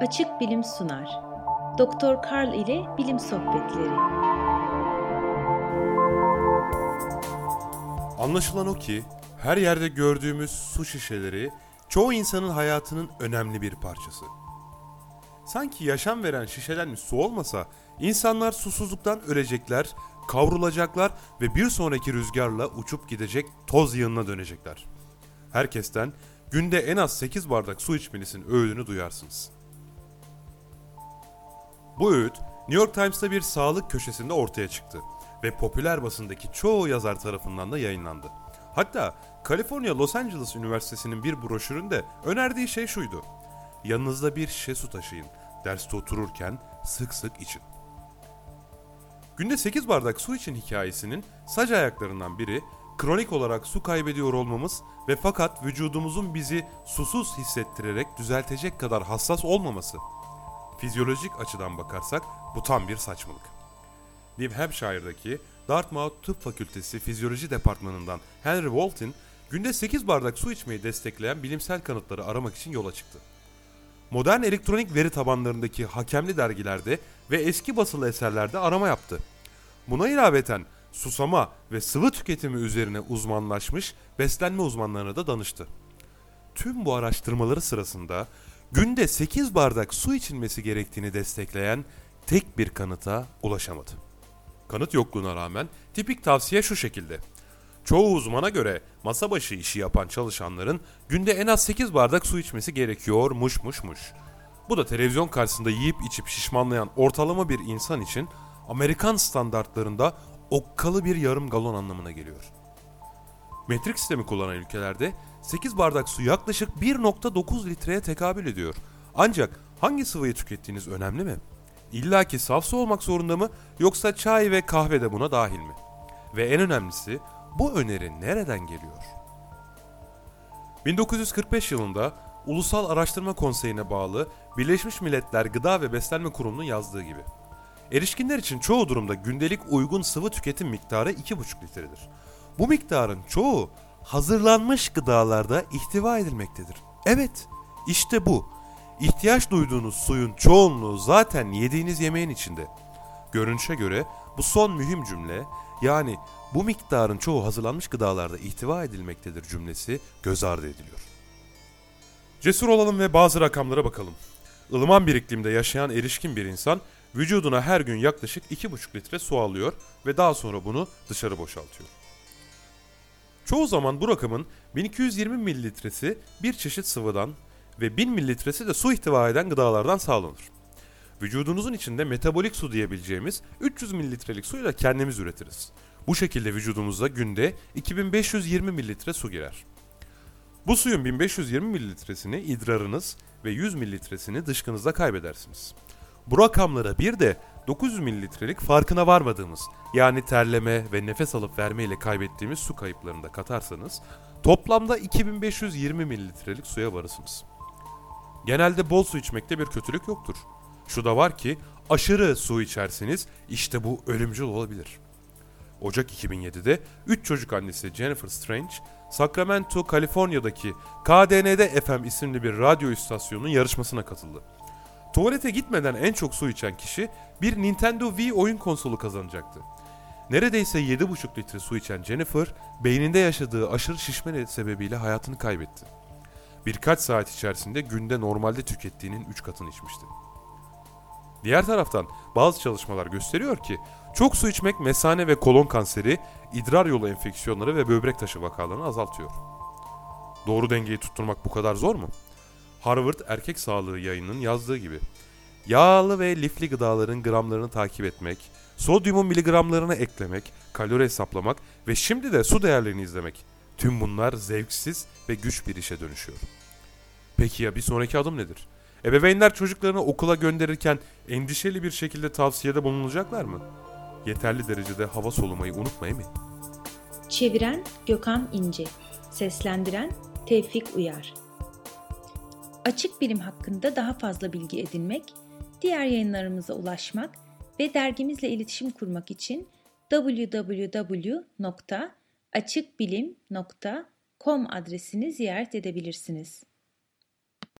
Açık Bilim sunar. Doktor Karl ile Bilim Sohbetleri. Anlaşılan o ki her yerde gördüğümüz su şişeleri çoğu insanın hayatının önemli bir parçası. Sanki yaşam veren şişelenmiş su olmasa insanlar susuzluktan ölecekler, kavrulacaklar ve bir sonraki rüzgarla uçup gidecek toz yığınına dönecekler. Herkesten günde en az 8 bardak su içmelisin öğüdünü duyarsınız. Bu öğüt New York Times'ta bir sağlık köşesinde ortaya çıktı ve popüler basındaki çoğu yazar tarafından da yayınlandı. Hatta Kaliforniya Los Angeles Üniversitesi'nin bir broşüründe önerdiği şey şuydu. Yanınızda bir şişe su taşıyın. Derste otururken sık sık için. Günde 8 bardak su için hikayesinin sac ayaklarından biri kronik olarak su kaybediyor olmamız ve fakat vücudumuzun bizi susuz hissettirerek düzeltecek kadar hassas olmaması. Fizyolojik açıdan bakarsak bu tam bir saçmalık. New Hampshire'daki Dartmouth Tıp Fakültesi Fizyoloji Departmanı'ndan Henry Walton, günde 8 bardak su içmeyi destekleyen bilimsel kanıtları aramak için yola çıktı. Modern elektronik veri tabanlarındaki hakemli dergilerde ve eski basılı eserlerde arama yaptı. Buna ilaveten susama ve sıvı tüketimi üzerine uzmanlaşmış beslenme uzmanlarına da danıştı. Tüm bu araştırmaları sırasında günde 8 bardak su içilmesi gerektiğini destekleyen tek bir kanıta ulaşamadı. Kanıt yokluğuna rağmen tipik tavsiye şu şekilde. Çoğu uzmana göre masa başı işi yapan çalışanların günde en az 8 bardak su içmesi gerekiyor muş muş muş. Bu da televizyon karşısında yiyip içip şişmanlayan ortalama bir insan için Amerikan standartlarında okkalı bir yarım galon anlamına geliyor. Metrik sistemi kullanan ülkelerde 8 bardak su yaklaşık 1.9 litreye tekabül ediyor. Ancak hangi sıvıyı tükettiğiniz önemli mi? İlla ki saf su olmak zorunda mı yoksa çay ve kahve de buna dahil mi? Ve en önemlisi bu öneri nereden geliyor? 1945 yılında Ulusal Araştırma Konseyi'ne bağlı Birleşmiş Milletler Gıda ve Beslenme Kurumu'nun yazdığı gibi. Erişkinler için çoğu durumda gündelik uygun sıvı tüketim miktarı 2,5 litredir. Bu miktarın çoğu hazırlanmış gıdalarda ihtiva edilmektedir. Evet, işte bu. İhtiyaç duyduğunuz suyun çoğunluğu zaten yediğiniz yemeğin içinde. Görünüşe göre bu son mühim cümle yani bu miktarın çoğu hazırlanmış gıdalarda ihtiva edilmektedir cümlesi göz ardı ediliyor. Cesur olalım ve bazı rakamlara bakalım. Ilıman bir iklimde yaşayan erişkin bir insan vücuduna her gün yaklaşık 2,5 litre su alıyor ve daha sonra bunu dışarı boşaltıyor. Çoğu zaman bu rakamın 1220 mililitresi bir çeşit sıvıdan ve 1000 mililitresi de su ihtiva eden gıdalardan sağlanır. Vücudunuzun içinde metabolik su diyebileceğimiz 300 mililitrelik suyu da kendimiz üretiriz. Bu şekilde vücudumuza günde 2520 mililitre su girer. Bu suyun 1520 mililitresini idrarınız ve 100 mililitresini dışkınızda kaybedersiniz. Bu rakamlara bir de 900 mililitrelik farkına varmadığımız yani terleme ve nefes alıp verme ile kaybettiğimiz su kayıplarını da katarsanız toplamda 2520 mililitrelik suya varırsınız. Genelde bol su içmekte bir kötülük yoktur. Şu da var ki aşırı su içerseniz işte bu ölümcül olabilir. Ocak 2007'de 3 çocuk annesi Jennifer Strange, Sacramento, Kaliforniya'daki KDN'de FM isimli bir radyo istasyonunun yarışmasına katıldı. Tuvalete gitmeden en çok su içen kişi bir Nintendo Wii oyun konsolu kazanacaktı. Neredeyse 7,5 litre su içen Jennifer, beyninde yaşadığı aşırı şişme sebebiyle hayatını kaybetti. Birkaç saat içerisinde günde normalde tükettiğinin 3 katını içmişti. Diğer taraftan bazı çalışmalar gösteriyor ki çok su içmek mesane ve kolon kanseri, idrar yolu enfeksiyonları ve böbrek taşı vakalarını azaltıyor. Doğru dengeyi tutturmak bu kadar zor mu? Harvard Erkek Sağlığı yayının yazdığı gibi. Yağlı ve lifli gıdaların gramlarını takip etmek, sodyumun miligramlarını eklemek, kalori hesaplamak ve şimdi de su değerlerini izlemek. Tüm bunlar zevksiz ve güç bir işe dönüşüyor. Peki ya bir sonraki adım nedir? Ebeveynler çocuklarını okula gönderirken endişeli bir şekilde tavsiyede bulunacaklar mı? Yeterli derecede hava solumayı unutmayın mı? Çeviren Gökhan İnce Seslendiren Tevfik Uyar Açık bilim hakkında daha fazla bilgi edinmek, diğer yayınlarımıza ulaşmak ve dergimizle iletişim kurmak için www.açıkbilim.com adresini ziyaret edebilirsiniz.